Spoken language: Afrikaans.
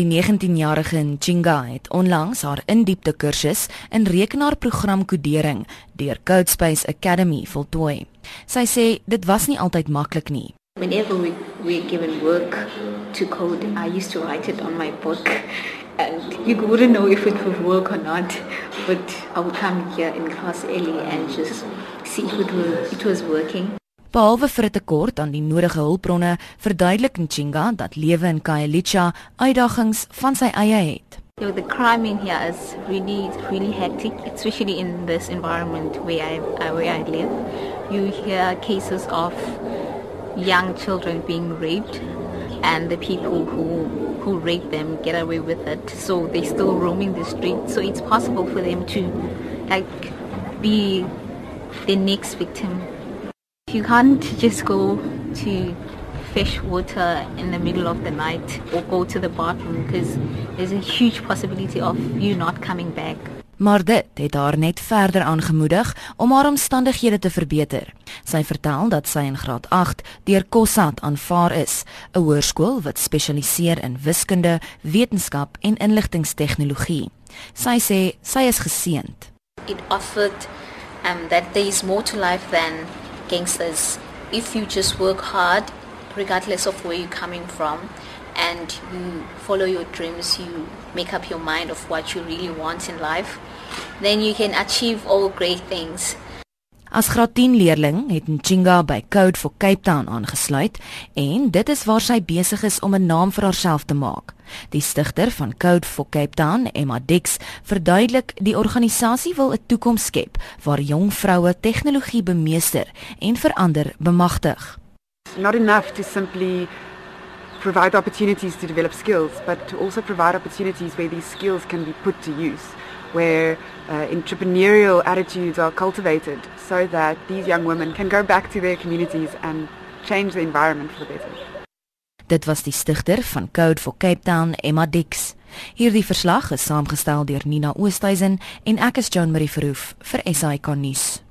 Die 19-jarige Nchinga het onlangs haar indiepte kursus in rekenaarprogramkodering deur Codespace Academy voltooi. Sy sê dit was nie altyd maklik nie. Whenever we we given work to code, I used to write it on my book, and you wouldn't know if it would work or not. But I would come here in class early and just see if it was it was working. Behalwe vir 'n tekort aan die nodige hulpbronne, verduidelik Nchinga dat lewe in Khayelitsha uitdagings van sy eie het. You know, the crime in here is really, really hectic, especially in this environment where I, uh, where I live. You hear cases of young children being raped, and the people who who rape them get away with it. So they're still roaming the streets. So it's possible for them to, like, be the next victim You can't just go to fish water in the middle of the night or go to the bathroom because there's a huge possibility of you not coming back. Maar dit het haar net verder aangemoedig om haar omstandighede te verbeter. Sy vertel dat sy in graad 8 deur Kossat aanvaar is, 'n hoërskool wat spesialiseer in wiskunde, wetenskap en inligtingstegnologie. Sy sê sy is geseënd. It offered um that there is more to life than gangsters. If you just work hard, regardless of where you're coming from, and you follow your dreams, you make up your mind of what you really want in life, then you can achieve all great things. As graad 10 leerling het Nchinga by Code for Cape Town aangesluit en dit is waar sy besig is om 'n naam vir haarself te maak. Die stigter van Code for Cape Town, Emma Dix, verduidelik die organisasie wil 'n toekoms skep waar jong vroue tegnologie bemeester en verander bemagtig. Not enough to simply provide opportunities to develop skills, but to also provide opportunities where these skills can be put to use. Where uh, entrepreneurial attitudes are cultivated so that these young women can go back to their communities and change the environment for the better. Dit was die stigter van Code for Cape Town, Emma Dix. Hierdie verslag is saamgestel deur Nina Oosthuizen en ek is Joan Marie Verhoef vir SAK nuus.